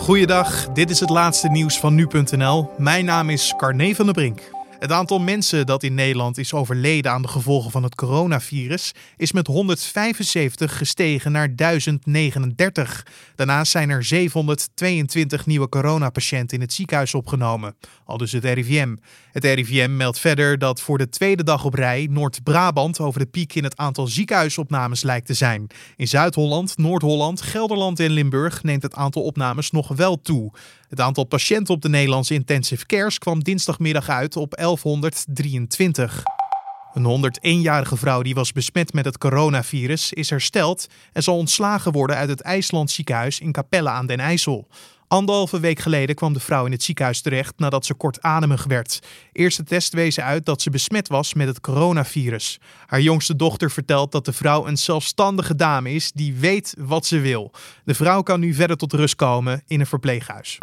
Goeiedag, dit is het laatste nieuws van nu.nl. Mijn naam is Carne van der Brink. Het aantal mensen dat in Nederland is overleden aan de gevolgen van het coronavirus is met 175 gestegen naar 1039. Daarnaast zijn er 722 nieuwe coronapatiënten in het ziekenhuis opgenomen, al dus het RIVM. Het RIVM meldt verder dat voor de tweede dag op rij Noord-Brabant over de piek in het aantal ziekenhuisopnames lijkt te zijn. In Zuid-Holland, Noord-Holland, Gelderland en Limburg neemt het aantal opnames nog wel toe. Het aantal patiënten op de Nederlandse intensive cares kwam dinsdagmiddag uit op 1123. Een 101-jarige vrouw die was besmet met het coronavirus is hersteld en zal ontslagen worden uit het IJsland ziekenhuis in Capelle aan den IJssel. Anderhalve week geleden kwam de vrouw in het ziekenhuis terecht nadat ze kortademig werd. Eerste test wezen uit dat ze besmet was met het coronavirus. Haar jongste dochter vertelt dat de vrouw een zelfstandige dame is die weet wat ze wil. De vrouw kan nu verder tot rust komen in een verpleeghuis.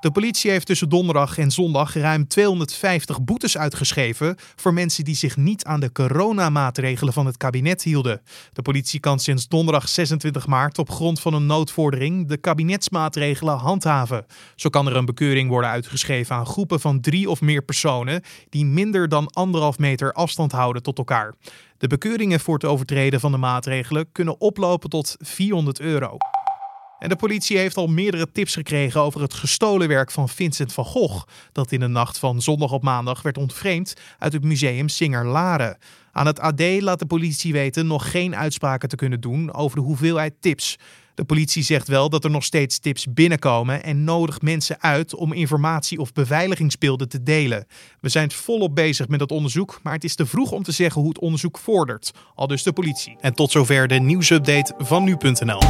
De politie heeft tussen donderdag en zondag ruim 250 boetes uitgeschreven voor mensen die zich niet aan de coronamaatregelen van het kabinet hielden. De politie kan sinds donderdag 26 maart op grond van een noodvordering de kabinetsmaatregelen handhaven. Zo kan er een bekeuring worden uitgeschreven aan groepen van drie of meer personen die minder dan anderhalf meter afstand houden tot elkaar. De bekeuringen voor het overtreden van de maatregelen kunnen oplopen tot 400 euro. En de politie heeft al meerdere tips gekregen over het gestolen werk van Vincent van Gogh, dat in de nacht van zondag op maandag werd ontvreemd uit het museum Singer Laren. Aan het AD laat de politie weten nog geen uitspraken te kunnen doen over de hoeveelheid tips. De politie zegt wel dat er nog steeds tips binnenkomen en nodigt mensen uit om informatie of beveiligingsbeelden te delen. We zijn volop bezig met het onderzoek, maar het is te vroeg om te zeggen hoe het onderzoek vordert, al dus de politie. En tot zover de nieuwsupdate van nu.nl.